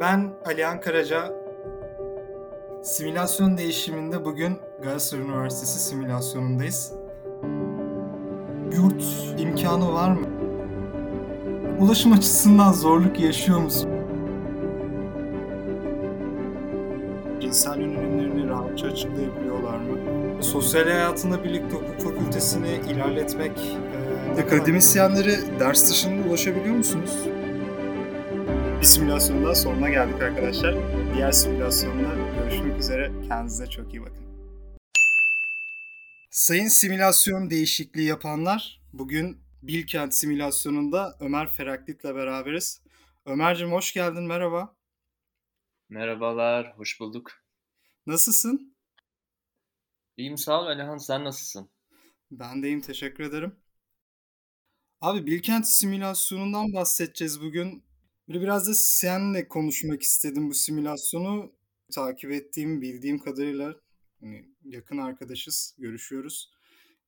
Ben Alihan Karaca. Simülasyon değişiminde bugün Galatasaray Üniversitesi simülasyonundayız. Yurt imkanı var mı? Ulaşım açısından zorluk yaşıyor musun? İnsan yönelimlerini rahatça açıklayabiliyorlar mı? Sosyal hayatında birlikte hukuk fakültesini ilerletmek... E, Akademisyenlere ders dışında ulaşabiliyor musunuz? Simülasyonun daha sonuna geldik arkadaşlar. Diğer simülasyonda görüşmek üzere. Kendinize çok iyi bakın. Sayın simülasyon değişikliği yapanlar, bugün Bilkent simülasyonunda Ömer Feraklit'le beraberiz. Ömer'cim hoş geldin, merhaba. Merhabalar, hoş bulduk. Nasılsın? İyiyim sağ ol Alihan, sen nasılsın? Ben de iyiyim, teşekkür ederim. Abi Bilkent simülasyonundan bahsedeceğiz bugün. Böyle biraz da seninle konuşmak istedim bu simülasyonu. Takip ettiğim, bildiğim kadarıyla hani yakın arkadaşız, görüşüyoruz.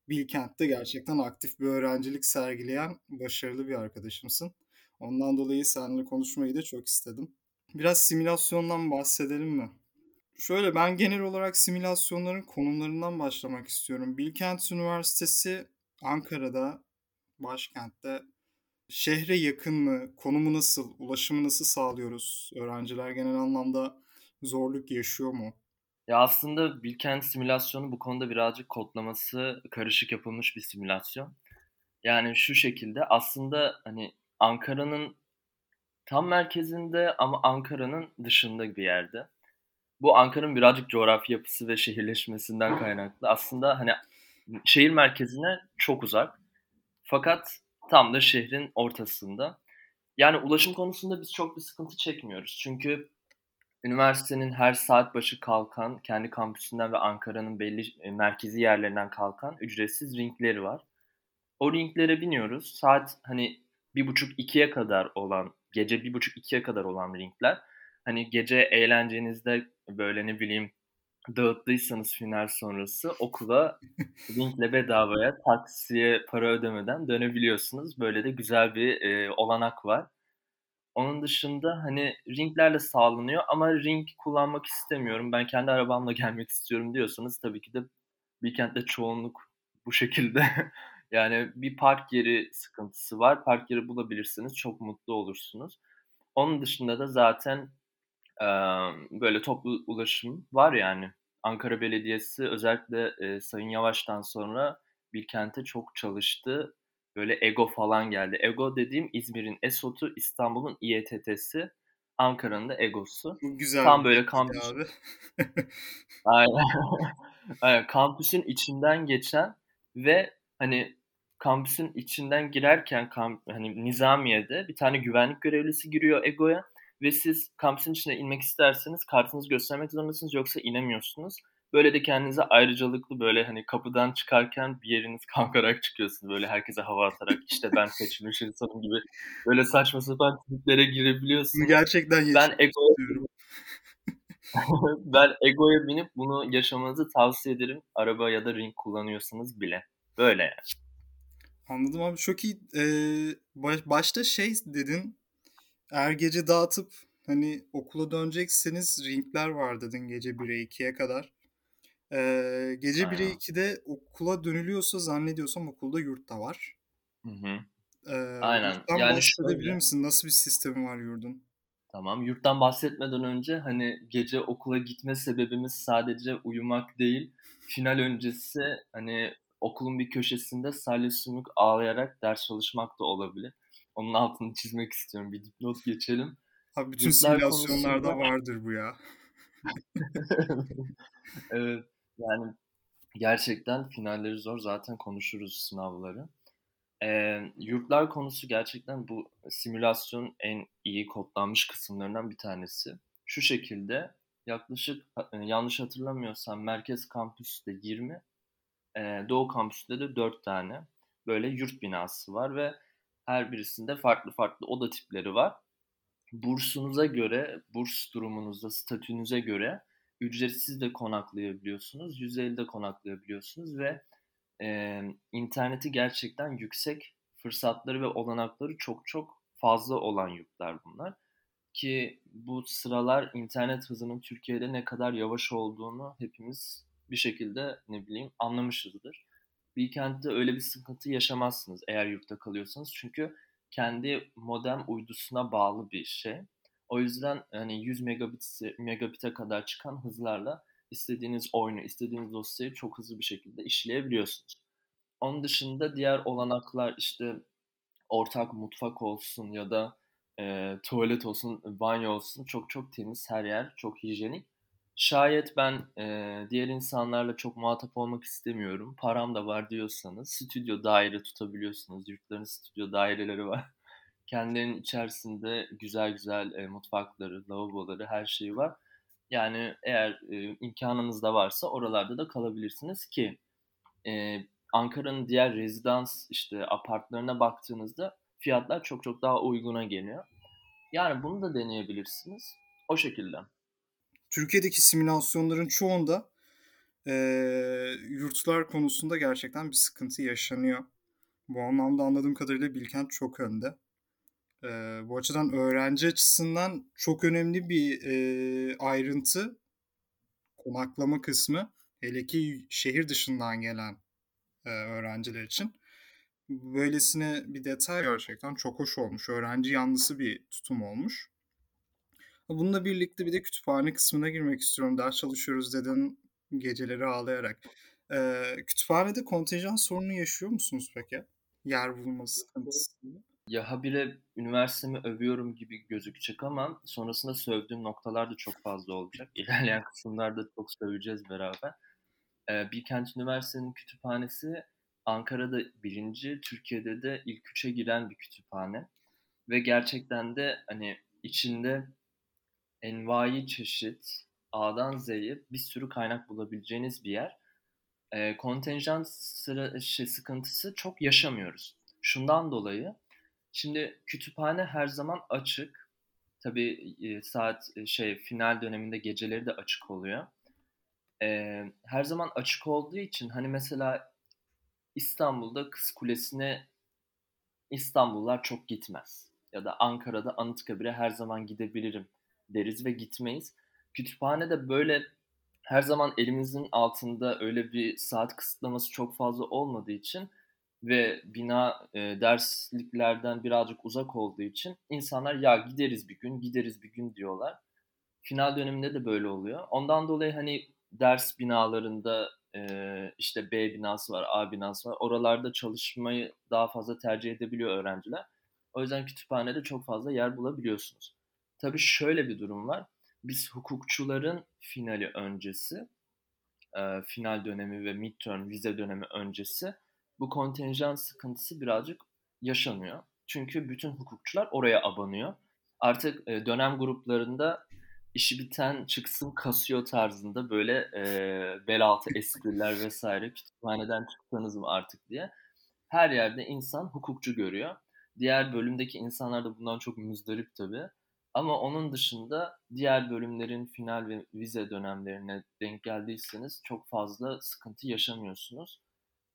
Bilkent'te gerçekten aktif bir öğrencilik sergileyen başarılı bir arkadaşımsın. Ondan dolayı seninle konuşmayı da çok istedim. Biraz simülasyondan bahsedelim mi? Şöyle ben genel olarak simülasyonların konumlarından başlamak istiyorum. Bilkent Üniversitesi Ankara'da, başkentte Şehre yakın mı? Konumu nasıl? Ulaşımı nasıl sağlıyoruz? Öğrenciler genel anlamda zorluk yaşıyor mu? Ya aslında Bilkent simülasyonu bu konuda birazcık kodlaması karışık yapılmış bir simülasyon. Yani şu şekilde aslında hani Ankara'nın tam merkezinde ama Ankara'nın dışında bir yerde. Bu Ankara'nın birazcık coğrafi yapısı ve şehirleşmesinden kaynaklı. Aslında hani şehir merkezine çok uzak. Fakat Tam da şehrin ortasında. Yani ulaşım konusunda biz çok bir sıkıntı çekmiyoruz. Çünkü üniversitenin her saat başı kalkan, kendi kampüsünden ve Ankara'nın belli e, merkezi yerlerinden kalkan ücretsiz ringleri var. O ringlere biniyoruz. Saat hani bir buçuk ikiye kadar olan, gece bir buçuk ikiye kadar olan ringler. Hani gece eğlencenizde böyle ne bileyim dağıttıysanız final sonrası okula linkle bedavaya taksiye para ödemeden dönebiliyorsunuz. Böyle de güzel bir e, olanak var. Onun dışında hani ringlerle sağlanıyor ama ring kullanmak istemiyorum. Ben kendi arabamla gelmek istiyorum diyorsanız tabii ki de kentte çoğunluk bu şekilde. yani bir park yeri sıkıntısı var. Park yeri bulabilirsiniz. Çok mutlu olursunuz. Onun dışında da zaten böyle toplu ulaşım var yani. Ankara Belediyesi özellikle e, Sayın Yavaş'tan sonra bir kente çok çalıştı. Böyle Ego falan geldi. Ego dediğim İzmir'in ESOT'u, İstanbul'un İETT'si, Ankara'nın da Ego'su. Bu güzel. Tam böyle kampüs. Abi. Aynen. Aynen. Kampüsün içinden geçen ve hani kampüsün içinden girerken kamp, hani Nizamiye'de bir tane güvenlik görevlisi giriyor Ego'ya ve siz kampüsün içine inmek isterseniz kartınızı göstermek zorundasınız yoksa inemiyorsunuz. Böyle de kendinize ayrıcalıklı böyle hani kapıdan çıkarken bir yeriniz kalkarak çıkıyorsunuz. Böyle herkese hava atarak işte ben seçilmiş insanım gibi böyle saçma sapan triplere girebiliyorsunuz. Gerçekten ben egoya, ben egoya binip bunu yaşamanızı tavsiye ederim. Araba ya da ring kullanıyorsanız bile. Böyle yani. Anladım abi çok iyi. Ee, baş, başta şey dedin eğer gece dağıtıp hani okula dönecekseniz ringler var dedin gece 1'e 2'ye kadar. Ee, gece Aynen. 1'e 2'de okula dönülüyorsa zannediyorsam okulda yurt da var. Hı hı. Ee, Aynen. Yurttan yani bahsedebilir şöyle, misin? Nasıl bir sistemi var yurdun? Tamam. Yurttan bahsetmeden önce hani gece okula gitme sebebimiz sadece uyumak değil. Final öncesi hani okulun bir köşesinde salya sümük ağlayarak ders çalışmak da olabilir. Onun altını çizmek istiyorum. Bir dipnot geçelim. Abi bütün Yurtlar simülasyonlarda konusunda... vardır bu ya. evet. Yani gerçekten finalleri zor. Zaten konuşuruz sınavları. E, yurtlar konusu gerçekten bu simülasyon en iyi kodlanmış kısımlarından bir tanesi. Şu şekilde yaklaşık yanlış hatırlamıyorsam merkez kampüste 20, e, doğu kampüste de 4 tane böyle yurt binası var ve her birisinde farklı farklı oda tipleri var. Bursunuza göre, burs durumunuzda, statünüze göre ücretsiz de konaklayabiliyorsunuz, 150'de konaklayabiliyorsunuz ve e, interneti gerçekten yüksek fırsatları ve olanakları çok çok fazla olan yurtlar bunlar. ki bu sıralar internet hızının Türkiye'de ne kadar yavaş olduğunu hepimiz bir şekilde ne bileyim anlamışızdır. Bilkent'te öyle bir sıkıntı yaşamazsınız eğer yurtta kalıyorsanız. Çünkü kendi modem uydusuna bağlı bir şey. O yüzden hani 100 megabit megabit'e kadar çıkan hızlarla istediğiniz oyunu, istediğiniz dosyayı çok hızlı bir şekilde işleyebiliyorsunuz. Onun dışında diğer olanaklar işte ortak mutfak olsun ya da e, tuvalet olsun, banyo olsun çok çok temiz her yer, çok hijyenik. Şayet ben e, diğer insanlarla çok muhatap olmak istemiyorum, param da var diyorsanız stüdyo daire tutabiliyorsunuz. Yurtların stüdyo daireleri var. Kendilerinin içerisinde güzel güzel e, mutfakları, lavaboları, her şeyi var. Yani eğer e, imkanınız da varsa oralarda da kalabilirsiniz ki e, Ankara'nın diğer rezidans işte apartlarına baktığınızda fiyatlar çok çok daha uyguna geliyor. Yani bunu da deneyebilirsiniz. O şekilde. Türkiye'deki simülasyonların çoğunda e, yurtlar konusunda gerçekten bir sıkıntı yaşanıyor. Bu anlamda anladığım kadarıyla Bilkent çok önde. E, bu açıdan öğrenci açısından çok önemli bir e, ayrıntı konaklama kısmı. Hele ki şehir dışından gelen e, öğrenciler için. Böylesine bir detay gerçekten çok hoş olmuş. Öğrenci yanlısı bir tutum olmuş. Bununla birlikte bir de kütüphane kısmına girmek istiyorum. Ders çalışıyoruz dedin geceleri ağlayarak. Ee, kütüphanede kontenjan sorunu yaşıyor musunuz peki? Yer bulması sıkıntısı. Ya habire üniversitemi övüyorum gibi gözükecek ama sonrasında sövdüğüm noktalar da çok fazla olacak. İlerleyen kısımlarda çok söveceğiz beraber. Ee, Bilkent Üniversitesi'nin kütüphanesi Ankara'da birinci, Türkiye'de de ilk üçe giren bir kütüphane. Ve gerçekten de hani içinde envai çeşit A'dan Z'ye bir sürü kaynak bulabileceğiniz bir yer. E, kontenjan sıra, şey, sıkıntısı çok yaşamıyoruz. Şundan dolayı şimdi kütüphane her zaman açık. Tabii saat şey final döneminde geceleri de açık oluyor. E, her zaman açık olduğu için hani mesela İstanbul'da Kız Kulesi'ne İstanbullular çok gitmez. Ya da Ankara'da Anıtkabir'e her zaman gidebilirim deriz ve gitmeyiz. Kütüphanede böyle her zaman elimizin altında öyle bir saat kısıtlaması çok fazla olmadığı için ve bina e, dersliklerden birazcık uzak olduğu için insanlar ya gideriz bir gün, gideriz bir gün diyorlar. Final döneminde de böyle oluyor. Ondan dolayı hani ders binalarında e, işte B binası var, A binası var. Oralarda çalışmayı daha fazla tercih edebiliyor öğrenciler. O yüzden kütüphanede çok fazla yer bulabiliyorsunuz. Tabii şöyle bir durum var. Biz hukukçuların finali öncesi, final dönemi ve midterm vize dönemi öncesi bu kontenjan sıkıntısı birazcık yaşanıyor. Çünkü bütün hukukçular oraya abanıyor. Artık dönem gruplarında işi biten çıksın kasıyor tarzında böyle e, bel altı espriler vesaire kütüphaneden çıksanız mı artık diye. Her yerde insan hukukçu görüyor. Diğer bölümdeki insanlar da bundan çok müzdarip tabii. Ama onun dışında diğer bölümlerin final ve vize dönemlerine denk geldiyseniz çok fazla sıkıntı yaşamıyorsunuz.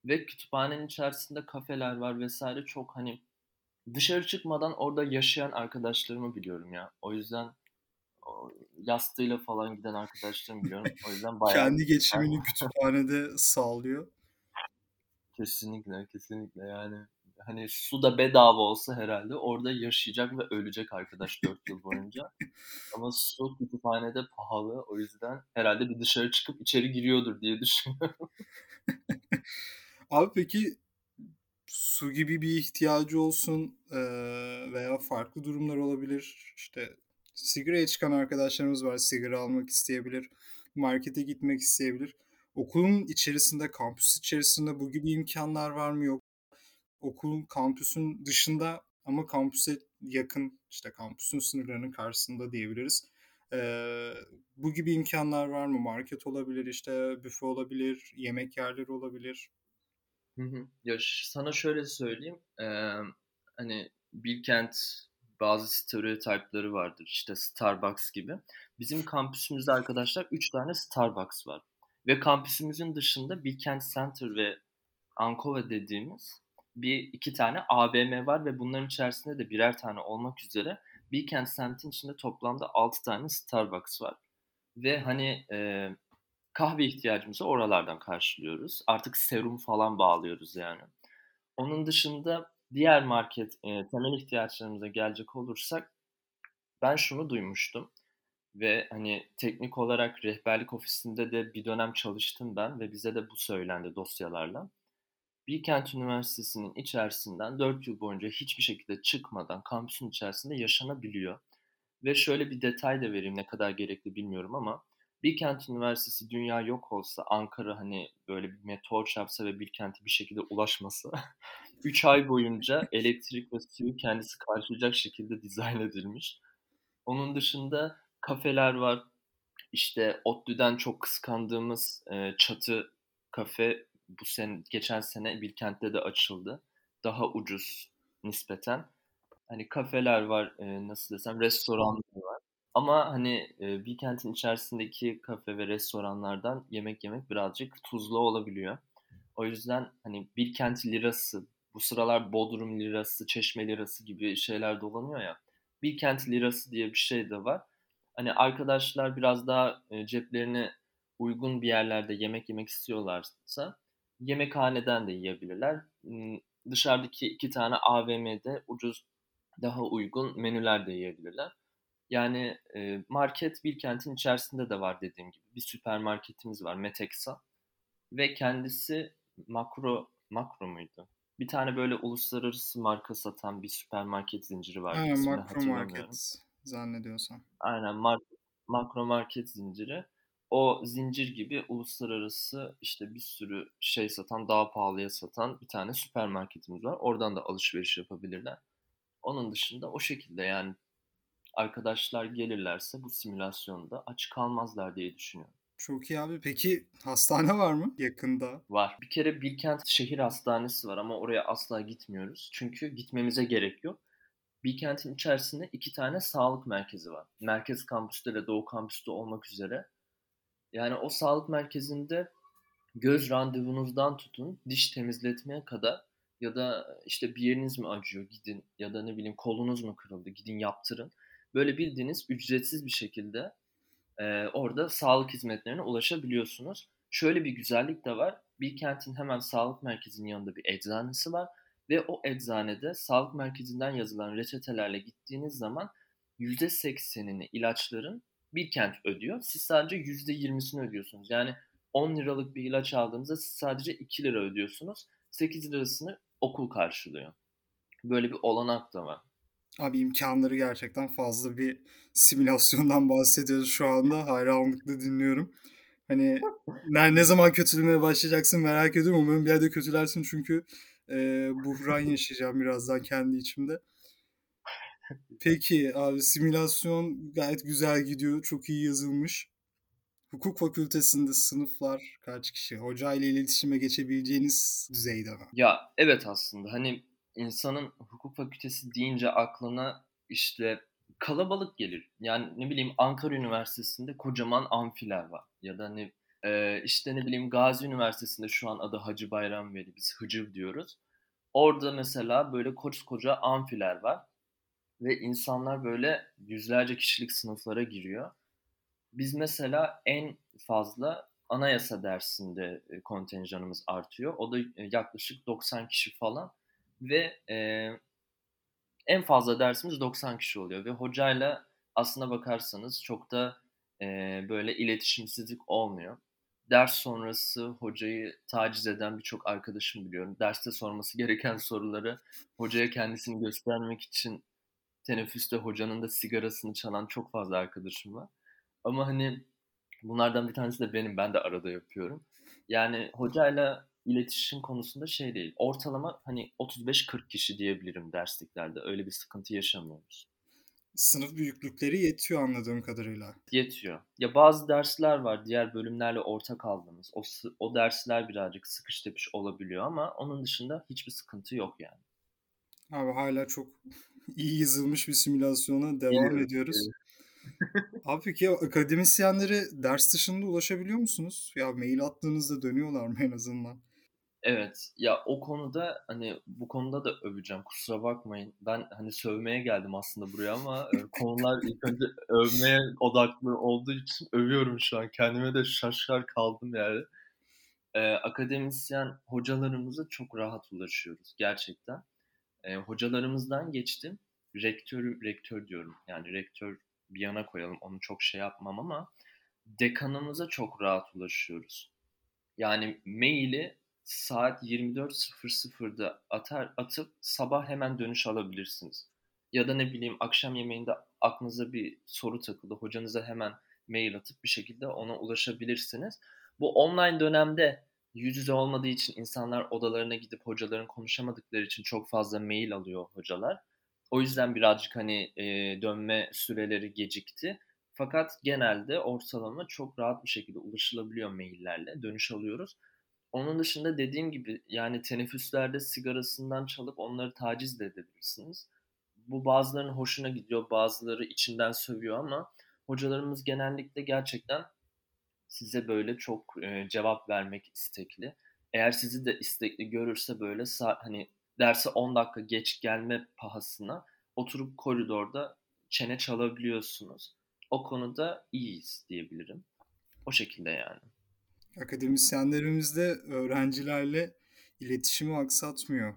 Ve kütüphanenin içerisinde kafeler var vesaire çok hani dışarı çıkmadan orada yaşayan arkadaşlarımı biliyorum ya. O yüzden yastığıyla falan giden arkadaşlarım biliyorum. O yüzden bayağı... Kendi geçimini kütüphanede sağlıyor. Kesinlikle, kesinlikle yani hani su da bedava olsa herhalde orada yaşayacak ve ölecek arkadaş 4 yıl boyunca. Ama su kütüphanede pahalı. O yüzden herhalde bir dışarı çıkıp içeri giriyordur diye düşünüyorum. Abi peki su gibi bir ihtiyacı olsun veya farklı durumlar olabilir. İşte sigaraya çıkan arkadaşlarımız var. Sigara almak isteyebilir. Markete gitmek isteyebilir. Okulun içerisinde, kampüs içerisinde bu gibi imkanlar var mı yok okulun kampüsün dışında ama kampüse yakın işte kampüsün sınırlarının karşısında diyebiliriz. Ee, bu gibi imkanlar var mı? Market olabilir, işte büfe olabilir, yemek yerleri olabilir. Hı hı. Ya sana şöyle söyleyeyim. Ee, hani Bilkent bazı stereotipleri vardır. İşte Starbucks gibi. Bizim kampüsümüzde arkadaşlar 3 tane Starbucks var. Ve kampüsümüzün dışında Bilkent Center ve Ankova dediğimiz bir iki tane AVM var ve bunların içerisinde de birer tane olmak üzere Bilkent semtin içinde toplamda 6 tane Starbucks var ve, hani, eee, kahve ihtiyacımızı oralardan karşılıyoruz. Artık serum falan bağlıyoruz yani. Onun dışında diğer market, eee, temel ihtiyaçlarımıza gelecek olursak ben şunu duymuştum ve, hani, teknik olarak rehberlik ofisinde de bir dönem çalıştım ben ve bize de bu söylendi dosyalarla. Bilkent Üniversitesi'nin içerisinden 4 yıl boyunca hiçbir şekilde çıkmadan kampüsün içerisinde yaşanabiliyor. Ve şöyle bir detay da vereyim, ne kadar gerekli bilmiyorum ama Bilkent Üniversitesi dünya yok olsa, Ankara, hani, böyle bir meteor çarpsa ve Bilkent'e bir şekilde ulaşmasa 3 ay boyunca elektrik ve suyu kendisi karşılayacak şekilde dizayn edilmiş. Onun dışında kafeler var. İşte ODTÜ'den çok kıskandığımız, eee, Çatı Kafe bu sene geçen sene Bilkent'te de açıldı. Daha ucuz nispeten. Hani kafeler var, eee, nasıl desem, restoranlar var. Ama hani, eee, Bilkent'in içerisindeki kafe ve restoranlardan yemek yemek birazcık tuzlu olabiliyor. O yüzden hani Bilkent lirası, bu sıralar Bodrum lirası, Çeşme lirası gibi şeyler dolanıyor ya. Bilkent lirası diye bir şey de var. Hani arkadaşlar biraz daha e, ceplerine uygun bir yerlerde yemek yemek istiyorlarsa yemekhaneden de yiyebilirler. Dışarıdaki iki tane AVM'de ucuz, daha uygun menüler de yiyebilirler. Yani e, market Bilkent'in içerisinde de var dediğim gibi. Bir süpermarketimiz var Meteksa ve kendisi Makro Makro muydu? Bir tane böyle uluslararası marka satan bir süpermarket zinciri vardı. Aynen Makro. Market zannediyorsam. Aynen mar- makro market zinciri. O zincir gibi uluslararası işte bir sürü şey satan, daha pahalıya satan bir tane süpermarketimiz var. Oradan da alışveriş yapabilirler. Onun dışında o şekilde yani arkadaşlar gelirlerse bu simülasyonda aç kalmazlar diye düşünüyorum. Çok iyi abi. Peki hastane var mı yakında? Var. Bir kere Bilkent Şehir Hastanesi var ama oraya asla gitmiyoruz. Çünkü gitmemize gerek yok. Bilkent'in içerisinde iki tane sağlık merkezi var. Merkez kampüste ve Doğu kampüste olmak üzere. Yani o sağlık merkezinde göz randevunuzdan tutun diş temizletmeye kadar ya da işte bir yeriniz mi acıyor gidin ya da ne bileyim kolunuz mu kırıldı gidin yaptırın. Böyle bildiğiniz ücretsiz bir şekilde e, orada sağlık hizmetlerine ulaşabiliyorsunuz. Şöyle bir güzellik de var. Bilkent'in hemen sağlık merkezinin yanında bir eczanesi var ve o eczanede sağlık merkezinden yazılan reçetelerle gittiğiniz zaman %80'ini ilaçların Bilkent ödüyor. Siz sadece %20'sini ödüyorsunuz. Yani 10 liralık bir ilaç aldığınızda siz sadece 2 lira ödüyorsunuz. 8 lirasını okul karşılıyor. Böyle bir olanak da var. Abi imkanları gerçekten fazla bir simülasyondan bahsediyoruz şu anda. Hayranlıkla dinliyorum. Hani ne, ne zaman kötülemeye başlayacaksın merak ediyorum. Umarım bir yerde kötülersin çünkü e, buhran yaşayacağım birazdan kendi içimde. Peki abi simülasyon gayet güzel gidiyor. Çok iyi yazılmış. Hukuk fakültesinde sınıflar kaç kişi? Hoca ile iletişime geçebileceğiniz düzeyde mi? Ya evet aslında hani insanın hukuk fakültesi deyince aklına işte kalabalık gelir. Yani ne bileyim Ankara Üniversitesi'nde kocaman amfiler var. Ya da ne e, işte ne bileyim Gazi Üniversitesi'nde şu an adı Hacı Bayram Veli biz Hıcır diyoruz. Orada mesela böyle koca amfiler var ve insanlar böyle yüzlerce kişilik sınıflara giriyor. Biz mesela en fazla anayasa dersinde e, kontenjanımız artıyor. O da e, yaklaşık 90 kişi falan ve e, en fazla dersimiz 90 kişi oluyor ve hocayla aslına bakarsanız çok da e, böyle iletişimsizlik olmuyor. Ders sonrası hocayı taciz eden birçok arkadaşım biliyorum. Derste sorması gereken soruları hocaya kendisini göstermek için teneffüste hocanın da sigarasını çalan çok fazla arkadaşım var. Ama hani bunlardan bir tanesi de benim. Ben de arada yapıyorum. Yani hocayla iletişim konusunda şey değil. Ortalama hani 35-40 kişi diyebilirim dersliklerde. Öyle bir sıkıntı yaşamıyoruz. Sınıf büyüklükleri yetiyor anladığım kadarıyla. Yetiyor. Ya bazı dersler var diğer bölümlerle ortak aldığımız. O, o dersler birazcık sıkış tepiş olabiliyor ama onun dışında hiçbir sıkıntı yok yani. Abi hala çok iyi yazılmış bir simülasyona devam evet, ediyoruz. Abi peki akademisyenlere ders dışında ulaşabiliyor musunuz? Ya mail attığınızda dönüyorlar mı en azından? Evet. Ya, o konuda, hani, bu konuda da öveceğim, kusura bakmayın. Ben, hani, sövmeye geldim aslında buraya ama, eee, konular ilk önce övmeye odaklı olduğu için övüyorum şu an. Kendime de şaşar kaldım yani. Eee, akademisyen hocalarımıza çok rahat ulaşıyoruz gerçekten. Eee, hocalarımızdan geçtim. Rektörü rektör diyorum, yani rektör bir yana koyalım, onu çok şey yapmam ama dekanımıza çok rahat ulaşıyoruz. Yani maili saat 24.00'da atar atıp sabah hemen dönüş alabilirsiniz. Ya da ne bileyim akşam yemeğinde aklınıza bir soru takıldı. Hocanıza hemen mail atıp bir şekilde ona ulaşabilirsiniz. Bu online dönemde yüz yüze olmadığı için insanlar odalarına gidip hocaların konuşamadıkları için çok fazla mail alıyor hocalar. O yüzden birazcık hani e, dönme süreleri gecikti. Fakat genelde ortalama çok rahat bir şekilde ulaşılabiliyor maillerle. Dönüş alıyoruz. Onun dışında dediğim gibi yani teneffüslerde sigarasından çalıp onları taciz de edebilirsiniz. Bu bazılarının hoşuna gidiyor, bazıları içinden sövüyor ama hocalarımız genellikle gerçekten size böyle çok e, cevap vermek istekli. Eğer sizi de istekli görürse böyle hani derse 10 dakika geç gelme pahasına oturup koridorda çene çalabiliyorsunuz. O konuda iyiyiz diyebilirim. O şekilde yani. Akademisyenlerimiz de öğrencilerle iletişimi aksatmıyor.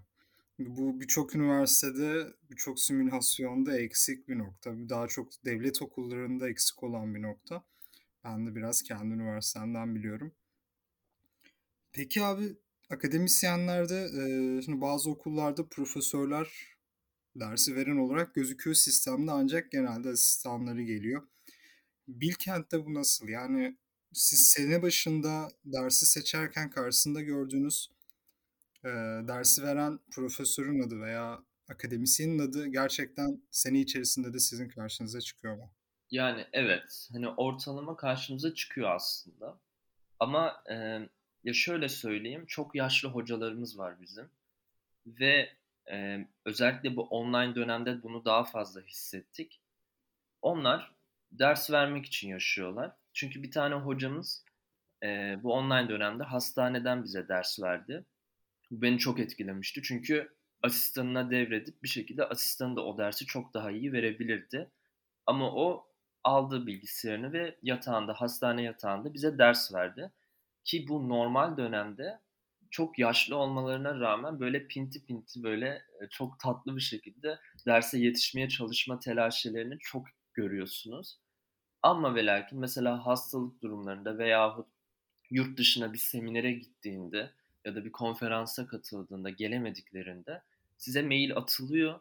Bu birçok üniversitede, birçok simülasyonda eksik bir nokta. Daha çok devlet okullarında eksik olan bir nokta. Ben de biraz kendi üniversitemden biliyorum. Peki abi akademisyenlerde e, şimdi bazı okullarda profesörler dersi veren olarak gözüküyor sistemde ancak genelde asistanları geliyor. Bilkent'te bu nasıl? Yani siz sene başında dersi seçerken karşısında gördüğünüz e, dersi veren profesörün adı veya akademisyenin adı gerçekten sene içerisinde de sizin karşınıza çıkıyor mu? Yani evet, hani ortalama karşımıza çıkıyor aslında. Ama e, ya şöyle söyleyeyim, çok yaşlı hocalarımız var bizim ve e, özellikle bu online dönemde bunu daha fazla hissettik. Onlar ders vermek için yaşıyorlar. Çünkü bir tane hocamız e, bu online dönemde hastaneden bize ders verdi. Bu beni çok etkilemişti. Çünkü asistanına devredip bir şekilde asistanı da o dersi çok daha iyi verebilirdi. Ama o aldı bilgisayarını ve yatağında, hastane yatağında bize ders verdi. Ki bu normal dönemde çok yaşlı olmalarına rağmen böyle pinti pinti böyle çok tatlı bir şekilde derse yetişmeye çalışma telaşelerini çok görüyorsunuz. Ama ve lakin mesela hastalık durumlarında veyahut yurt dışına bir seminere gittiğinde ya da bir konferansa katıldığında gelemediklerinde size mail atılıyor.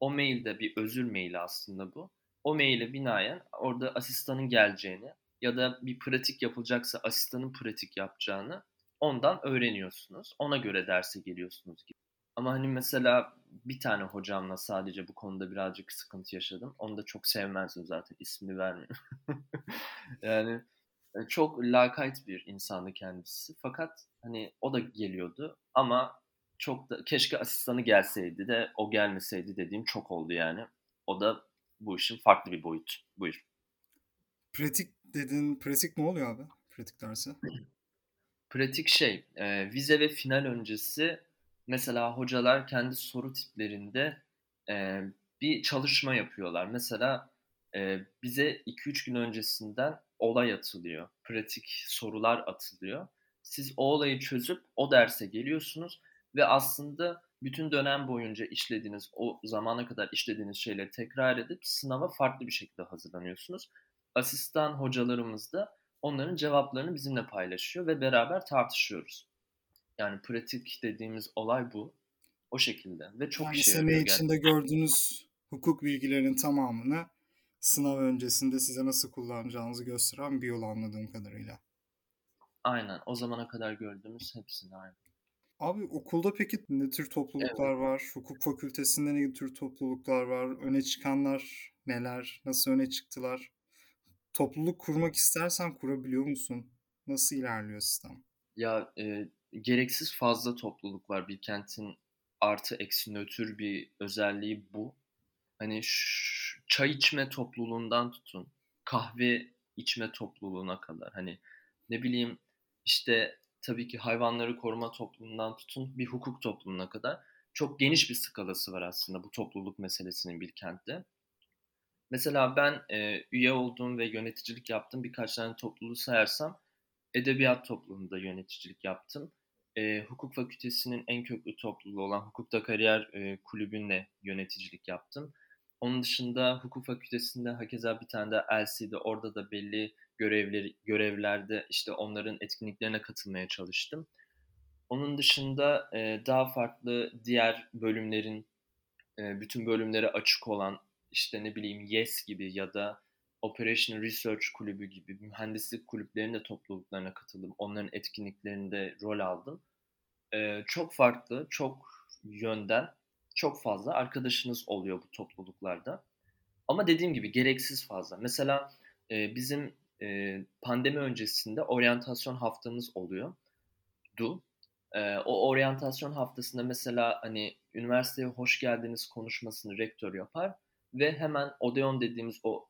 O mailde bir özür maili aslında bu. O maile binaen orada asistanın geleceğini ya da bir pratik yapılacaksa asistanın pratik yapacağını ondan öğreniyorsunuz. Ona göre derse geliyorsunuz gibi. Ama hani mesela bir tane hocamla sadece bu konuda birazcık sıkıntı yaşadım. Onu da çok sevmezdim zaten ismini vermiyorum. yani e, çok lakayt bir insandı kendisi. Fakat hani o da geliyordu ama çok da keşke asistanı gelseydi de o gelmeseydi dediğim çok oldu yani. O da bu işin farklı bir boyut. Buyur. Pratik dedin. Pratik ne oluyor abi? Pratik dersi. Pratik şey, e, vize ve final öncesi mesela hocalar kendi soru tiplerinde e, bir çalışma yapıyorlar. Mesela e, bize 2-3 gün öncesinden olay atılıyor. Pratik sorular atılıyor. Siz o olayı çözüp o derse geliyorsunuz ve aslında bütün dönem boyunca işlediğiniz, o zamana kadar işlediğiniz şeyleri tekrar edip sınava farklı bir şekilde hazırlanıyorsunuz. Asistan hocalarımız da onların cevaplarını bizimle paylaşıyor ve beraber tartışıyoruz. Yani pratik dediğimiz olay bu. O şekilde ve çok yani işe sene yarıyor içinde gerçekten. gördüğünüz hukuk bilgilerinin tamamını sınav öncesinde size nasıl kullanacağınızı gösteren bir yol anladığım kadarıyla. Aynen. O zamana kadar gördüğümüz hepsini aynı. Abi okulda peki ne tür topluluklar Evet. var? Hukuk fakültesinde ne tür topluluklar var? Öne çıkanlar neler? Nasıl öne çıktılar? Topluluk kurmak istersen kurabiliyor musun? Nasıl ilerliyor sistem? Ya e, gereksiz fazla topluluk var. Bir kentin artı eksi nötr bir özelliği bu. Hani ş- çay içme topluluğundan tutun kahve içme topluluğuna kadar. Hani ne bileyim işte tabii ki hayvanları koruma toplumundan tutun bir hukuk toplumuna kadar çok geniş bir skalası var aslında bu topluluk meselesinin Bilkent'te. Mesela ben e, üye olduğum ve yöneticilik yaptığım birkaç tane topluluğu sayarsam edebiyat topluluğunda yöneticilik yaptım. E, hukuk fakültesinin en köklü topluluğu olan Hukukta Kariyer e, Kulübü'nde yöneticilik yaptım. Onun dışında hukuk fakültesinde hakeza bir tane de LC'de orada da belli görevleri görevlerde işte onların etkinliklerine katılmaya çalıştım. Onun dışında e, daha farklı diğer bölümlerin e, bütün bölümlere açık olan işte ne bileyim YES gibi ya da Operation Research Kulübü gibi mühendislik kulüplerinin de topluluklarına katıldım. Onların etkinliklerinde rol aldım. Ee, çok farklı, çok yönden çok fazla arkadaşınız oluyor bu topluluklarda. Ama dediğim gibi gereksiz fazla. Mesela e, bizim e, pandemi öncesinde oryantasyon haftamız oluyor. Du. E, o oryantasyon haftasında mesela hani üniversiteye hoş geldiniz konuşmasını rektör yapar ve hemen Odeon dediğimiz o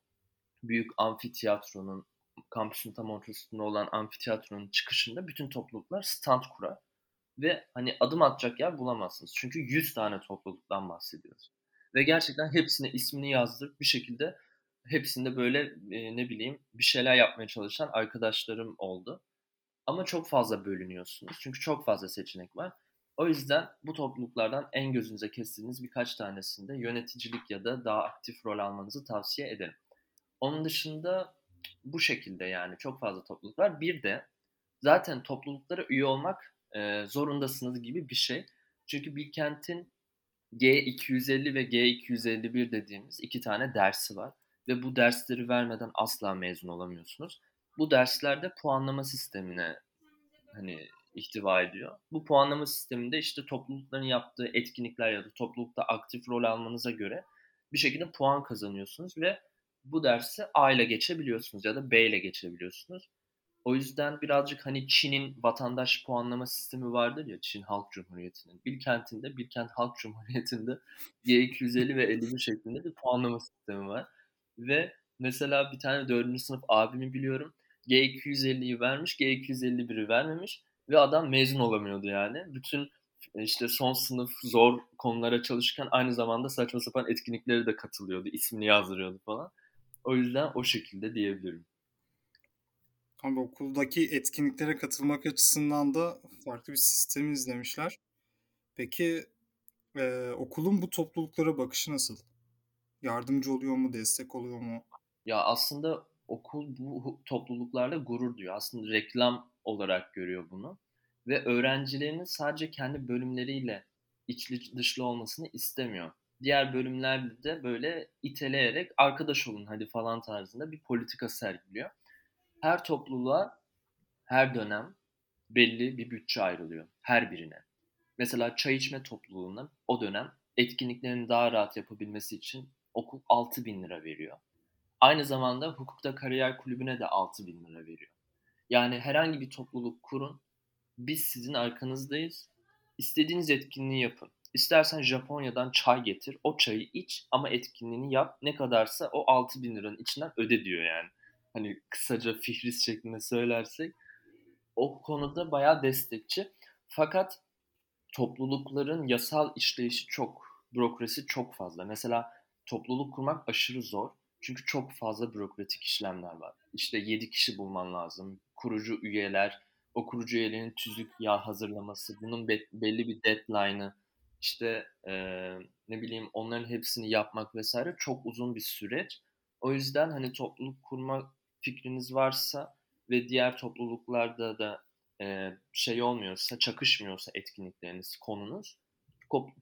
büyük amfiteyatronun kampüsün tam ortasında olan amfiteyatronun çıkışında bütün topluluklar stand kurar. Ve hani adım atacak yer bulamazsınız. Çünkü 100 tane topluluktan bahsediyoruz. Ve gerçekten hepsine ismini yazdırıp bir şekilde hepsinde böyle e, ne bileyim bir şeyler yapmaya çalışan arkadaşlarım oldu. Ama çok fazla bölünüyorsunuz. Çünkü çok fazla seçenek var. O yüzden bu topluluklardan en gözünüze kestiğiniz birkaç tanesinde yöneticilik ya da daha aktif rol almanızı tavsiye ederim. Onun dışında bu şekilde yani çok fazla topluluk var. Bir de zaten topluluklara üye olmak e, zorundasınız gibi bir şey. Çünkü Bilkent'in G250 ve G251 dediğimiz iki tane dersi var. Ve bu dersleri vermeden asla mezun olamıyorsunuz. Bu derslerde puanlama sistemine hani ihtiva ediyor. Bu puanlama sisteminde işte toplulukların yaptığı etkinlikler ya da toplulukta aktif rol almanıza göre bir şekilde puan kazanıyorsunuz ve bu dersi A ile geçebiliyorsunuz ya da B ile geçebiliyorsunuz. O yüzden birazcık hani Çin'in vatandaş puanlama sistemi vardır ya Çin Halk Cumhuriyeti'nin. Bilkent'inde, Bilkent Halk Cumhuriyeti'nde G250 ve 51 şeklinde bir puanlama sistemi var. Ve mesela bir tane 4. sınıf abimi biliyorum. G250'yi vermiş, G251'i vermemiş ve adam mezun olamıyordu yani. Bütün işte son sınıf zor konulara çalışırken aynı zamanda saçma sapan etkinliklere de katılıyordu. ismini yazdırıyordu falan. O yüzden o şekilde diyebilirim. Abi okuldaki etkinliklere katılmak açısından da farklı bir sistemi izlemişler. Peki e, okulun bu topluluklara bakışı nasıl? Yardımcı oluyor mu, destek oluyor mu? Ya aslında okul bu topluluklarla gurur duyuyor. Aslında reklam olarak görüyor bunu. Ve öğrencilerinin sadece kendi bölümleriyle içli dışlı olmasını istemiyor. Diğer bölümlerde de böyle iteleyerek arkadaş olun hadi falan tarzında bir politika sergiliyor. Her topluluğa her dönem belli bir bütçe ayrılıyor her birine. Mesela çay içme topluluğuna o dönem etkinliklerini daha rahat yapabilmesi için okul 6 bin lira veriyor. Aynı zamanda hukukta kariyer kulübüne de 6 bin lira veriyor. Yani herhangi bir topluluk kurun, biz sizin arkanızdayız. İstediğiniz etkinliği yapın. İstersen Japonya'dan çay getir, o çayı iç ama etkinliğini yap. Ne kadarsa o 6 bin liranın içinden öde diyor yani. Hani kısaca fihris şeklinde söylersek. O konuda bayağı destekçi. Fakat toplulukların yasal işleyişi çok, bürokrasi çok fazla. Mesela topluluk kurmak aşırı zor. Çünkü çok fazla bürokratik işlemler var. İşte 7 kişi bulman lazım. Kurucu üyeler, o kurucu üyelerin tüzük ya hazırlaması, bunun be- belli bir deadline'ı, işte e, ne bileyim onların hepsini yapmak vesaire çok uzun bir süreç. O yüzden hani topluluk kurma fikriniz varsa ve diğer topluluklarda da e, şey olmuyorsa, çakışmıyorsa etkinlikleriniz, konunuz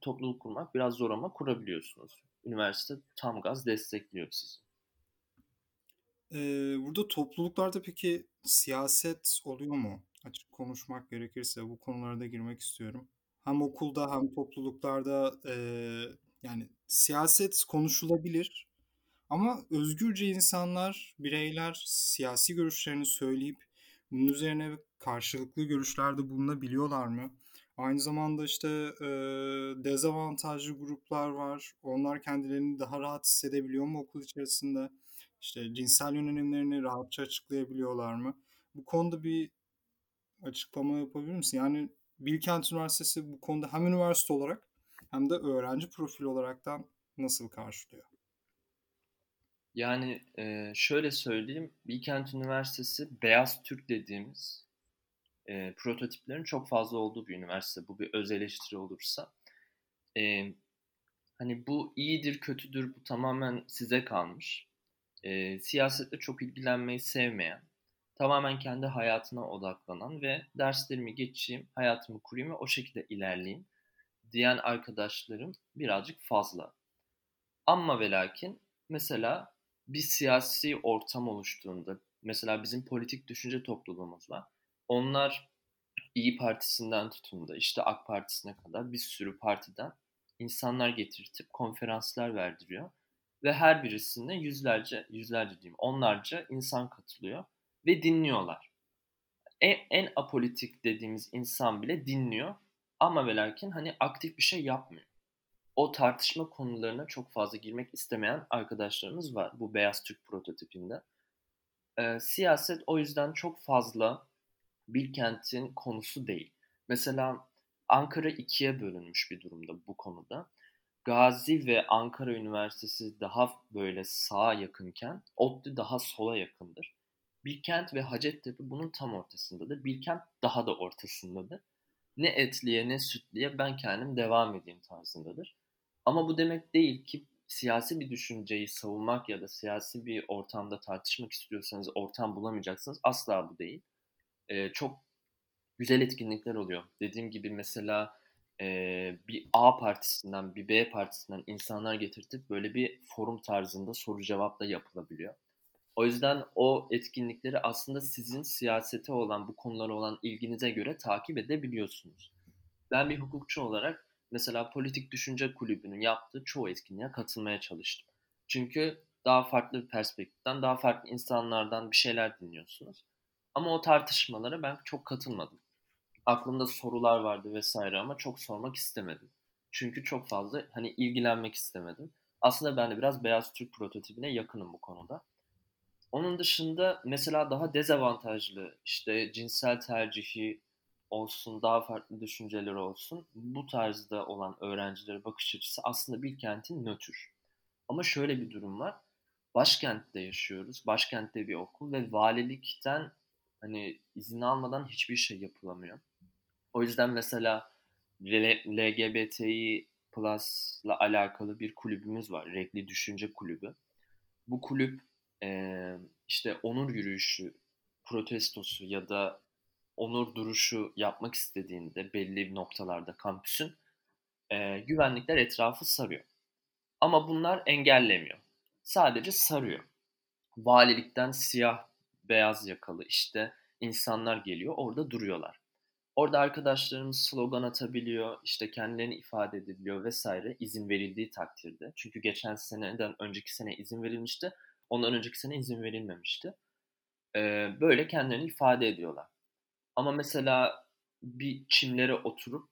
topluluk kurmak biraz zor ama kurabiliyorsunuz. Üniversite tam gaz destekliyor sizi. Ee, burada topluluklarda peki siyaset oluyor mu? Açık konuşmak gerekirse bu konulara girmek istiyorum. Hem okulda hem topluluklarda eee, yani siyaset konuşulabilir ama özgürce insanlar, bireyler siyasi görüşlerini söyleyip bunun üzerine karşılıklı görüşlerde bulunabiliyorlar mı? Aynı zamanda işte eee, dezavantajlı gruplar var. Onlar kendilerini daha rahat hissedebiliyor mu okul içerisinde? İşte cinsel yönelimlerini rahatça açıklayabiliyorlar mı? Bu konuda bir açıklama yapabilir misin? Yani Bilkent Üniversitesi bu konuda hem üniversite olarak hem de öğrenci profili olaraktan nasıl karşılıyor? Yani e, şöyle söyleyeyim, Bilkent Üniversitesi beyaz Türk dediğimiz e, prototiplerin çok fazla olduğu bir üniversite. Bu bir öz eleştiri olursa. E, hani bu iyidir, kötüdür, bu tamamen size kalmış. E, siyasetle çok ilgilenmeyi sevmeyen, tamamen kendi hayatına odaklanan ve derslerimi geçeyim, hayatımı kurayım ve o şekilde ilerleyeyim diyen arkadaşlarım birazcık fazla. Ama ve lakin mesela bir siyasi ortam oluştuğunda, mesela bizim politik düşünce topluluğumuz var. Onlar İyi Partisi'nden tutun da işte AK Partisi'ne kadar bir sürü partiden insanlar getirtip konferanslar verdiriyor. Ve her birisine yüzlerce, yüzlerce diyeyim onlarca insan katılıyor ve dinliyorlar. En, en apolitik dediğimiz insan bile dinliyor ama ve lakin hani aktif bir şey yapmıyor. O tartışma konularına çok fazla girmek istemeyen arkadaşlarımız var bu Beyaz Türk prototipinde. Ee, siyaset o yüzden çok fazla Bilkent'in konusu değil. Mesela Ankara ikiye bölünmüş bir durumda bu konuda. Gazi ve Ankara Üniversitesi daha böyle sağa yakınken ODTÜ daha sola yakındır. Bilkent ve Hacettepe bunun tam ortasındadır. Bilkent daha da ortasındadır. Ne etliye ne sütliye ben kendim devam edeyim tarzındadır. Ama bu demek değil ki siyasi bir düşünceyi savunmak ya da siyasi bir ortamda tartışmak istiyorsanız ortam bulamayacaksınız. Asla bu değil. Ee, çok güzel etkinlikler oluyor. Dediğim gibi mesela e, bir A partisinden, bir B partisinden insanlar getirtip böyle bir forum tarzında soru cevap da yapılabiliyor. O yüzden o etkinlikleri aslında sizin siyasete olan, bu konulara olan ilginize göre takip edebiliyorsunuz. Ben bir hukukçu olarak mesela Politik Düşünce Kulübü'nün yaptığı çoğu etkinliğe katılmaya çalıştım. Çünkü daha farklı bir perspektiften, daha farklı insanlardan bir şeyler dinliyorsunuz. Ama o tartışmalara ben çok katılmadım. Aklımda sorular vardı vesaire ama çok sormak istemedim. Çünkü çok fazla hani ilgilenmek istemedim. Aslında ben de biraz Beyaz Türk prototipine yakınım bu konuda. Onun dışında mesela daha dezavantajlı işte cinsel tercihi olsun, daha farklı düşünceleri olsun bu tarzda olan öğrencilere bakış açısı aslında bir kentin nötr. Ama şöyle bir durum var. Başkentte yaşıyoruz. Başkentte bir okul ve valilikten hani izin almadan hiçbir şey yapılamıyor. O yüzden mesela LGBTİ Plus'la alakalı bir kulübümüz var. Renkli Düşünce Kulübü. Bu kulüp e, işte onur yürüyüşü, protestosu ya da onur duruşu yapmak istediğinde belli noktalarda kampüsün e, güvenlikler etrafı sarıyor. Ama bunlar engellemiyor. Sadece sarıyor. Valilikten siyah beyaz yakalı işte insanlar geliyor orada duruyorlar. Orada arkadaşlarımız slogan atabiliyor, işte kendilerini ifade edebiliyor vesaire izin verildiği takdirde. Çünkü geçen seneden önceki sene izin verilmişti. Ondan önceki sene izin verilmemişti. Ee, böyle kendilerini ifade ediyorlar. Ama mesela bir çimlere oturup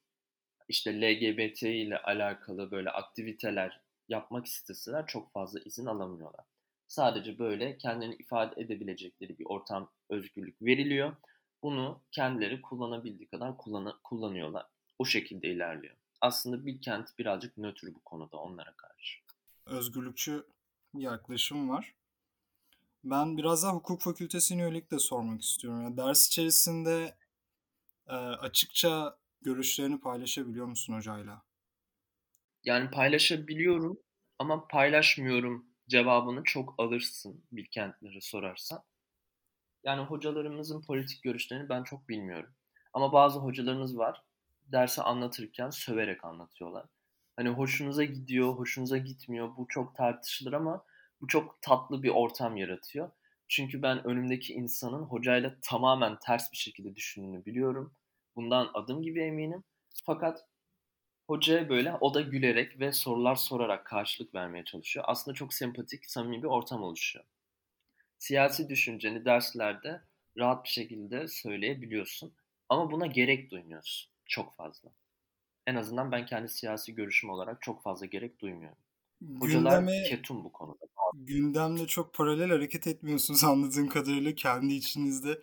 işte LGBT ile alakalı böyle aktiviteler yapmak isteseler çok fazla izin alamıyorlar. Sadece böyle kendilerini ifade edebilecekleri bir ortam özgürlük veriliyor. Bunu kendileri kullanabildiği kadar kullan kullanıyorlar. O şekilde ilerliyor. Aslında bir kent birazcık nötr bu konuda onlara karşı. Özgürlükçü bir yaklaşım var. Ben biraz daha hukuk fakültesine yönelik de sormak istiyorum. Yani ders içerisinde e, açıkça görüşlerini paylaşabiliyor musun hocayla? Yani paylaşabiliyorum ama paylaşmıyorum cevabını çok alırsın Bilkentlere sorarsan. Yani hocalarımızın politik görüşlerini ben çok bilmiyorum. Ama bazı hocalarımız var. Dersi anlatırken söverek anlatıyorlar. Hani hoşunuza gidiyor, hoşunuza gitmiyor. Bu çok tartışılır ama bu çok tatlı bir ortam yaratıyor. Çünkü ben önümdeki insanın hocayla tamamen ters bir şekilde düşündüğünü biliyorum. Bundan adım gibi eminim. Fakat hocaya böyle o da gülerek ve sorular sorarak karşılık vermeye çalışıyor. Aslında çok sempatik, samimi bir ortam oluşuyor. Siyasi düşünceni derslerde rahat bir şekilde söyleyebiliyorsun. Ama buna gerek duymuyorsun çok fazla. En azından ben kendi siyasi görüşüm olarak çok fazla gerek duymuyorum. Hocalar gündeme, ketum bu konuda. Gündemle çok paralel hareket etmiyorsunuz anladığım kadarıyla kendi içinizde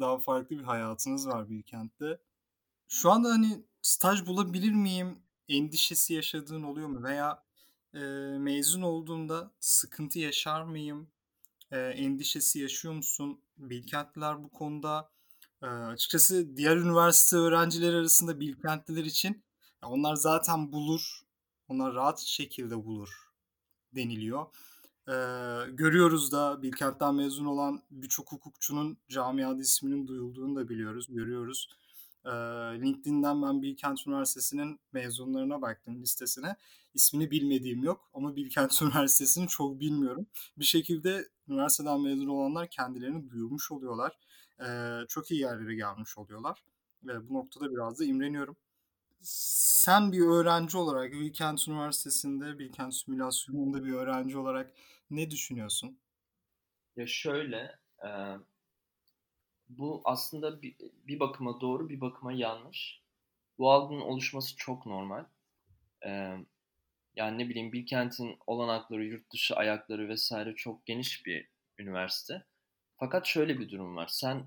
daha farklı bir hayatınız var Bilkent'te. Şu anda, hani, staj bulabilir miyim endişesi yaşadığın oluyor mu? Veya, eee, mezun olduğumda sıkıntı yaşar mıyım, eee, endişesi yaşıyor musun? Bilkentliler bu konuda, eee, açıkçası diğer üniversite öğrencileri arasında Bilkentliler için onlar zaten bulur, onlar rahat şekilde bulur deniliyor. Eee, görüyoruz da Bilkent'ten mezun olan birçok hukukçunun camiada isminin duyulduğunu da biliyoruz, görüyoruz. LinkedIn'den ben Bilkent Üniversitesi'nin mezunlarına baktım listesine. İsmini bilmediğim yok ama Bilkent Üniversitesi'ni çok bilmiyorum. Bir şekilde üniversiteden mezun olanlar kendilerini duyurmuş oluyorlar. Çok iyi yerlere gelmiş oluyorlar. Ve bu noktada biraz da imreniyorum. Sen bir öğrenci olarak Bilkent Üniversitesi'nde, Bilkent Simülasyonu'nda bir öğrenci olarak ne düşünüyorsun? Ya şöyle, bu aslında bir, bir bakıma doğru, bir bakıma yanlış. Bu algının oluşması çok normal. Eee, yani ne bileyim Bilkent'in olanakları, yurt dışı ayakları vesaire çok geniş bir üniversite. Fakat şöyle bir durum var. Sen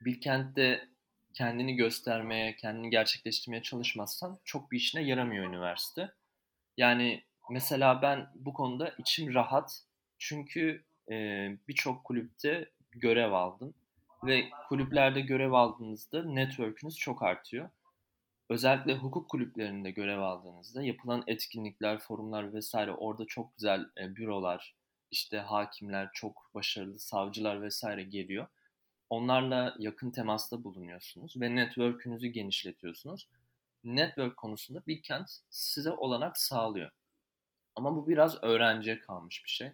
Bilkent'te kendini göstermeye, kendini gerçekleştirmeye çalışmazsan çok bir işine yaramıyor üniversite. Yani mesela ben bu konuda içim rahat. Çünkü e, birçok kulüpte görev aldım. Ve kulüplerde görev aldığınızda network'ünüz çok artıyor. Özellikle hukuk kulüplerinde görev aldığınızda yapılan etkinlikler, forumlar vesaire orada çok güzel e, bürolar, işte hakimler, çok başarılı savcılar vesaire geliyor. Onlarla yakın temasta bulunuyorsunuz ve network'ünüzü genişletiyorsunuz. Network konusunda Bilkent size olanak sağlıyor. Ama bu biraz öğrenciye kalmış bir şey.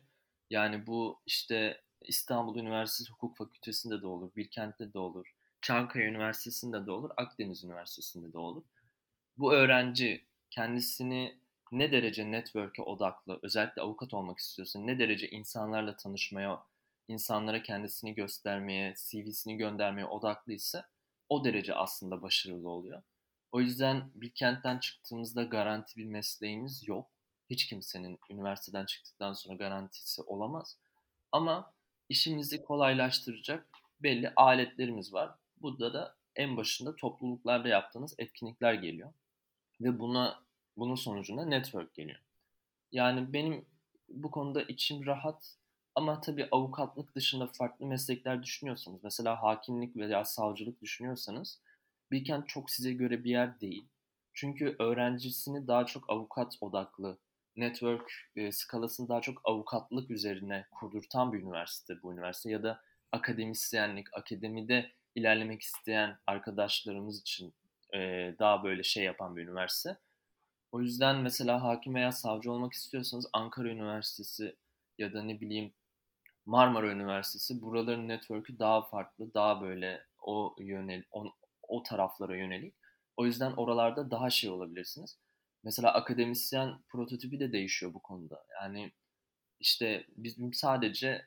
Yani bu işte İstanbul Üniversitesi Hukuk Fakültesi'nde de olur, Bilkent'te de olur, Çankaya Üniversitesi'nde de olur, Akdeniz Üniversitesi'nde de olur. Bu öğrenci kendisini ne derece network'e odaklı, özellikle avukat olmak istiyorsa, ne derece insanlarla tanışmaya, insanlara kendisini göstermeye, CV'sini göndermeye odaklıysa o derece aslında başarılı oluyor. O yüzden bir kentten çıktığımızda garanti bir mesleğimiz yok. Hiç kimsenin üniversiteden çıktıktan sonra garantisi olamaz. Ama işimizi kolaylaştıracak belli aletlerimiz var. Burada da en başında topluluklarda yaptığınız etkinlikler geliyor. Ve buna bunun sonucunda network geliyor. Yani benim bu konuda içim rahat ama tabii avukatlık dışında farklı meslekler düşünüyorsanız, mesela hakimlik veya savcılık düşünüyorsanız Bilkent çok size göre bir yer değil. Çünkü öğrencisini daha çok avukat odaklı, network e, skalasını daha çok avukatlık üzerine kurdurtan bir üniversite bu üniversite ya da akademisyenlik, akademide ilerlemek isteyen arkadaşlarımız için e, daha böyle şey yapan bir üniversite. O yüzden mesela hakim veya savcı olmak istiyorsanız Ankara Üniversitesi ya da ne bileyim Marmara Üniversitesi buraların network'ü daha farklı, daha böyle o yönel o, o taraflara yönelik. O yüzden oralarda daha şey olabilirsiniz. Mesela akademisyen prototipi de değişiyor bu konuda. Yani işte bizim sadece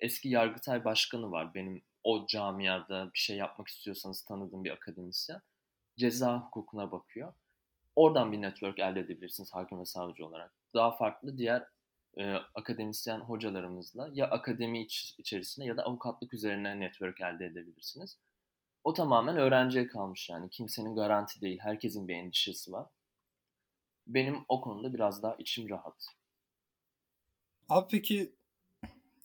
eski Yargıtay Başkanı var. Benim o camiada bir şey yapmak istiyorsanız tanıdığım bir akademisyen. Ceza hukukuna bakıyor. Oradan bir network elde edebilirsiniz hakim ve savcı olarak. Daha farklı diğer e, akademisyen hocalarımızla ya akademi iç, içerisinde ya da avukatlık üzerine network elde edebilirsiniz. O tamamen öğrenciye kalmış yani. Kimsenin garanti değil. Herkesin bir endişesi var. Benim o konuda biraz daha içim rahat. Abi peki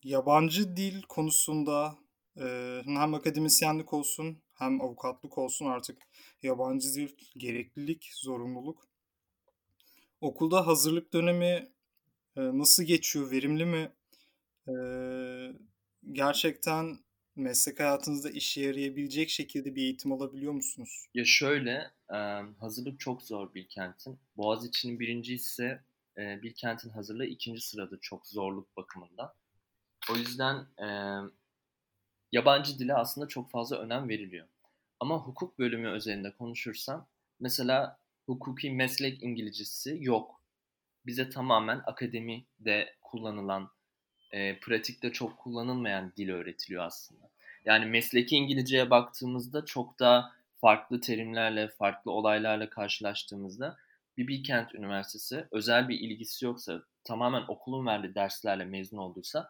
yabancı dil konusunda e, hem akademisyenlik olsun hem avukatlık olsun artık yabancı dil gereklilik, zorunluluk. Okulda hazırlık dönemi nasıl geçiyor? Verimli mi? gerçekten meslek hayatınızda işe yarayabilecek şekilde bir eğitim alabiliyor musunuz? Ya şöyle, hazırlık çok zor Bilkent'in. Boğaziçi'nin birinci ise Bilkent'in hazırlığı ikinci sırada çok zorluk bakımından. O yüzden yabancı dile aslında çok fazla önem veriliyor. Ama hukuk bölümü özelinde konuşursam, mesela hukuki meslek İngilizcesi yok bize tamamen akademide kullanılan, e, pratikte çok kullanılmayan dil öğretiliyor aslında. Yani mesleki İngilizceye baktığımızda çok daha farklı terimlerle, farklı olaylarla karşılaştığımızda bir Bilkent Üniversitesi özel bir ilgisi yoksa, tamamen okulun verdiği derslerle mezun olduysa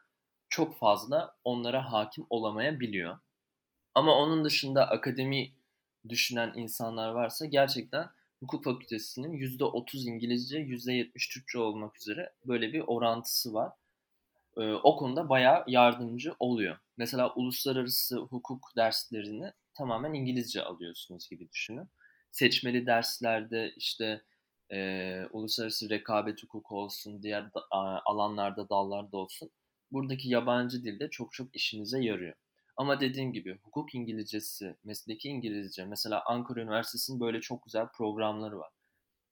çok fazla onlara hakim olamayabiliyor. Ama onun dışında akademi düşünen insanlar varsa gerçekten hukuk fakültesinin %30 İngilizce, %70 Türkçe olmak üzere böyle bir orantısı var. Ee, o konuda bayağı yardımcı oluyor. Mesela uluslararası hukuk derslerini tamamen İngilizce alıyorsunuz gibi düşünün. Seçmeli derslerde işte e, uluslararası rekabet hukuku olsun, diğer da, alanlarda, dallarda olsun. Buradaki yabancı dilde çok çok işinize yarıyor. Ama dediğim gibi hukuk İngilizcesi, mesleki İngilizce, mesela Ankara Üniversitesi'nin böyle çok güzel programları var.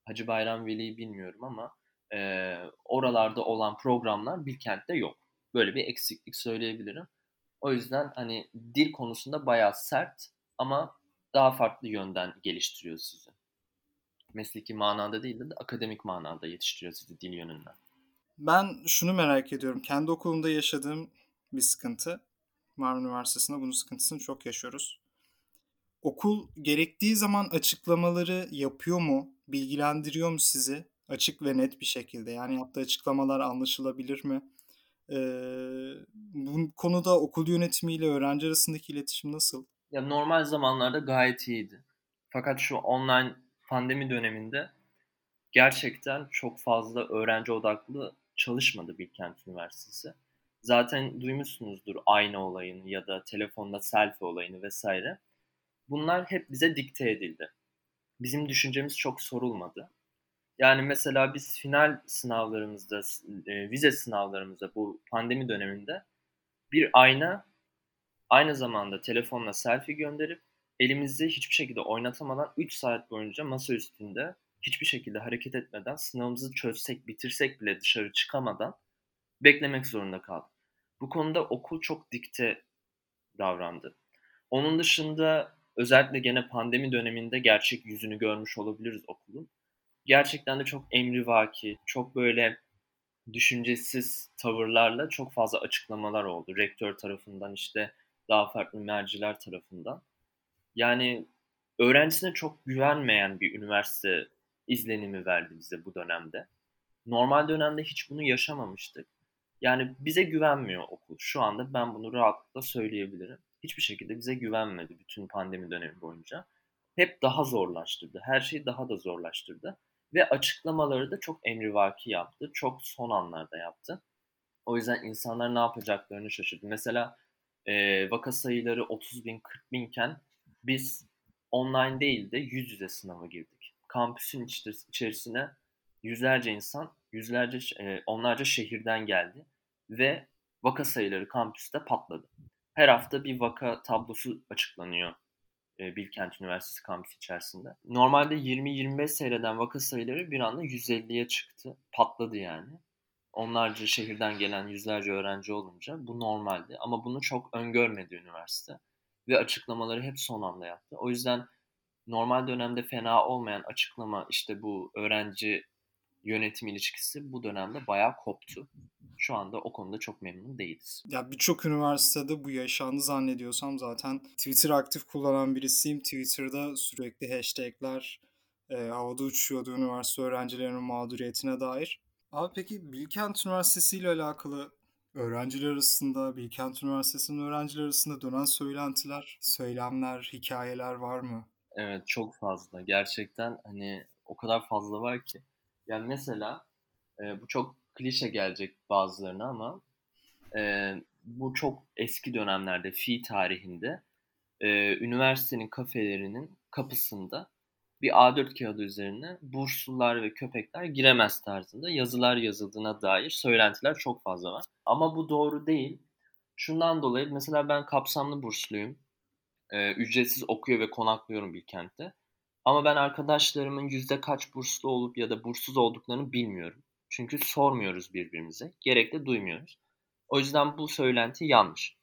Hacı Bayram Veli'yi bilmiyorum ama e, oralarda olan programlar Bilkent'te yok. Böyle bir eksiklik söyleyebilirim. O yüzden hani dil konusunda bayağı sert ama daha farklı yönden geliştiriyor sizi. Mesleki manada değil de akademik manada yetiştiriyor sizi dil yönünden. Ben şunu merak ediyorum. Kendi okulumda yaşadığım bir sıkıntı. Marmara Üniversitesi'nde bunun sıkıntısını çok yaşıyoruz. Okul gerektiği zaman açıklamaları yapıyor mu? Bilgilendiriyor mu sizi? Açık ve net bir şekilde. Yani yaptığı açıklamalar anlaşılabilir mi? Bu konuda okul yönetimiyle öğrenci arasındaki iletişim nasıl? Ya normal zamanlarda gayet iyiydi. Fakat şu online pandemi döneminde gerçekten çok fazla öğrenci odaklı çalışmadı Bilkent Üniversitesi. Zaten duymuşsunuzdur aynı olayını ya da telefonda selfie olayını vesaire. Bunlar hep bize dikte edildi. Bizim düşüncemiz çok sorulmadı. Yani mesela biz final sınavlarımızda, e, vize sınavlarımızda bu pandemi döneminde bir ayna aynı zamanda telefonla selfie gönderip elimizi hiçbir şekilde oynatamadan 3 saat boyunca masa üstünde hiçbir şekilde hareket etmeden sınavımızı çözsek, bitirsek bile dışarı çıkamadan beklemek zorunda kaldık. Bu konuda okul çok dikte davrandı. Onun dışında özellikle gene pandemi döneminde gerçek yüzünü görmüş olabiliriz okulun. Gerçekten de çok emrivaki, çok böyle düşüncesiz tavırlarla çok fazla açıklamalar oldu. Rektör tarafından işte daha farklı merciler tarafından. Yani öğrencisine çok güvenmeyen bir üniversite izlenimi verdi bize bu dönemde. Normal dönemde hiç bunu yaşamamıştık. Yani bize güvenmiyor okul. Şu anda ben bunu rahatlıkla söyleyebilirim. Hiçbir şekilde bize güvenmedi bütün pandemi dönemi boyunca. Hep daha zorlaştırdı. Her şeyi daha da zorlaştırdı. Ve açıklamaları da çok emrivaki yaptı. Çok son anlarda yaptı. O yüzden insanlar ne yapacaklarını şaşırdı. Mesela e, vaka sayıları 30 bin 40 binken biz online değil de yüz yüze sınava girdik. Kampüsün içerisine yüzlerce insan, yüzlerce, e, onlarca şehirden geldi ve vaka sayıları kampüste patladı. Her hafta bir vaka tablosu açıklanıyor Bilkent Üniversitesi kampüsü içerisinde. Normalde 20-25 seyreden vaka sayıları bir anda 150'ye çıktı. Patladı yani. Onlarca şehirden gelen yüzlerce öğrenci olunca bu normaldi. Ama bunu çok öngörmedi üniversite. Ve açıklamaları hep son anda yaptı. O yüzden normal dönemde fena olmayan açıklama işte bu öğrenci yönetim ilişkisi bu dönemde bayağı koptu. Şu anda o konuda çok memnun değiliz. Ya birçok üniversitede bu yaşandı zannediyorsam zaten Twitter aktif kullanan birisiyim. Twitter'da sürekli hashtagler e, havada uçuyordu üniversite öğrencilerinin mağduriyetine dair. Abi peki Bilkent Üniversitesi ile alakalı öğrenciler arasında, Bilkent Üniversitesi'nin öğrenciler arasında dönen söylentiler, söylemler, hikayeler var mı? Evet çok fazla. Gerçekten hani o kadar fazla var ki. Yani mesela e, bu çok klişe gelecek bazılarına ama e, bu çok eski dönemlerde fi tarihinde e, üniversitenin kafelerinin kapısında bir A4 kağıdı üzerine burslular ve köpekler giremez tarzında yazılar yazıldığına dair söylentiler çok fazla var. Ama bu doğru değil. Şundan dolayı mesela ben kapsamlı bursluyum. Ee, ücretsiz okuyor ve konaklıyorum Bilkent'te. Ama ben arkadaşlarımın yüzde kaç burslu olup ya da burssuz olduklarını bilmiyorum. Çünkü sormuyoruz birbirimize. Gerek de duymuyoruz. O yüzden bu söylenti yanlış.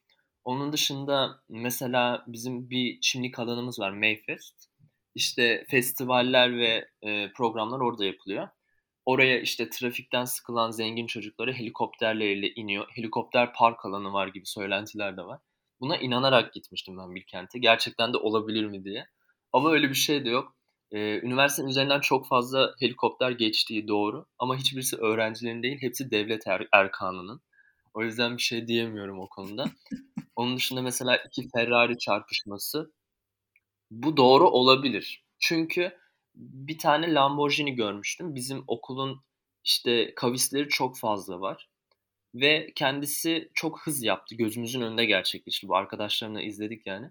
Onun dışında mesela bizim bir çimlik alanımız var Mayfest. İşte festivaller ve e, programlar orada yapılıyor. Oraya işte trafikten sıkılan zengin çocukları helikopterleriyle iniyor. Helikopter park alanı var gibi söylentiler de var. Buna inanarak gitmiştim ben Bilkent'e. Gerçekten de olabilir mi diye. Ama öyle bir şey de yok. Ee, üniversitenin üzerinden çok fazla helikopter geçtiği doğru. Ama hiçbirisi öğrencilerin değil, hepsi devlet er- erkanının. O yüzden bir şey diyemiyorum o konuda. Onun dışında mesela iki Ferrari çarpışması bu doğru olabilir. Çünkü bir tane Lamborghini görmüştüm. Bizim okulun işte kavisleri çok fazla var. Ve kendisi çok hız yaptı. Gözümüzün önünde gerçekleşti. Bu arkadaşlarımla izledik yani.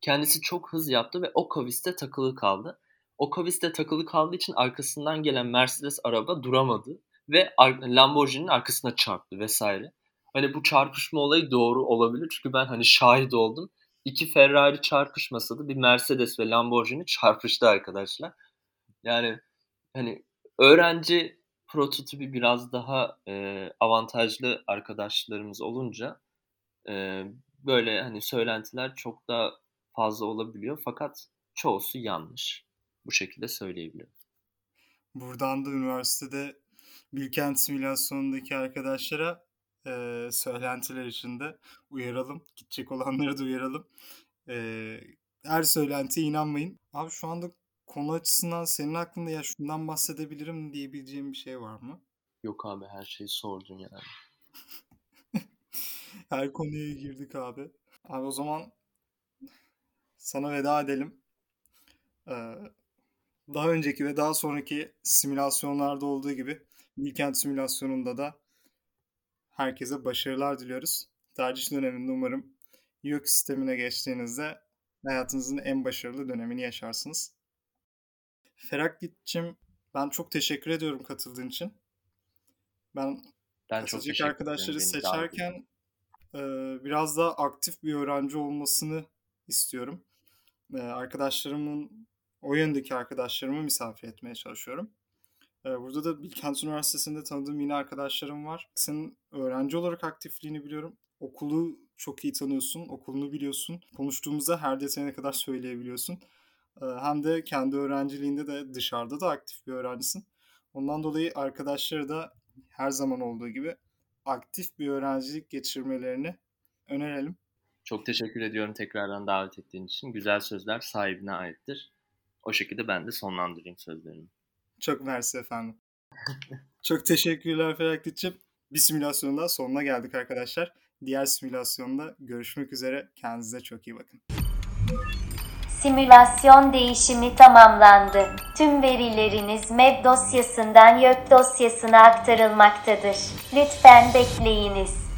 Kendisi çok hız yaptı ve o kaviste takılı kaldı. O kaviste takılı kaldığı için arkasından gelen Mercedes araba duramadı ve Lamborghini'nin arkasına çarptı vesaire. Hani bu çarpışma olayı doğru olabilir çünkü ben hani şahit oldum. İki Ferrari çarpışmasa da bir Mercedes ve Lamborghini çarpıştı arkadaşlar. Yani hani öğrenci prototipi biraz daha e, avantajlı arkadaşlarımız olunca e, böyle hani söylentiler çok daha fazla olabiliyor fakat çoğusu yanlış. Bu şekilde söyleyebilirim. Buradan da üniversitede Bilkent simülasyonundaki arkadaşlara e, söylentiler içinde uyaralım. Gidecek olanları da uyaralım. E, her söylentiye inanmayın. Abi şu anda konu açısından senin aklında ya şundan bahsedebilirim diyebileceğim bir şey var mı? Yok abi her şeyi sordun yani. her konuya girdik abi. Abi o zaman sana veda edelim. Ee, daha önceki ve daha sonraki simülasyonlarda olduğu gibi Bilkent simülasyonunda da herkese başarılar diliyoruz. Tercih döneminde umarım YÖK sistemine geçtiğinizde hayatınızın en başarılı dönemini yaşarsınız. Feraklit'cim ben çok teşekkür ediyorum katıldığın için. Ben, ben çok teşekkür arkadaşları seçerken e, biraz daha aktif bir öğrenci olmasını istiyorum. Arkadaşlarımın o yöndeki arkadaşlarımı misafir etmeye çalışıyorum. Burada da Bilkent Üniversitesi'nde tanıdığım yine arkadaşlarım var. Senin öğrenci olarak aktifliğini biliyorum. Okulu çok iyi tanıyorsun, okulunu biliyorsun. Konuştuğumuzda her detayına kadar söyleyebiliyorsun. Hem de kendi öğrenciliğinde de dışarıda da aktif bir öğrencisin. Ondan dolayı arkadaşları da her zaman olduğu gibi aktif bir öğrencilik geçirmelerini önerelim. Çok teşekkür ediyorum tekrardan davet ettiğin için. Güzel sözler sahibine aittir. O şekilde ben de sonlandırayım sözlerimi. Çok mersi efendim. Çok teşekkürler Feraklit'ciğim. Bir simülasyonun daha sonuna geldik arkadaşlar. Diğer simülasyonda görüşmek üzere. Kendinize çok iyi bakın. Simülasyon değişimi tamamlandı. Tüm verileriniz MEB dosyasından YÖK dosyasına aktarılmaktadır. Lütfen bekleyiniz.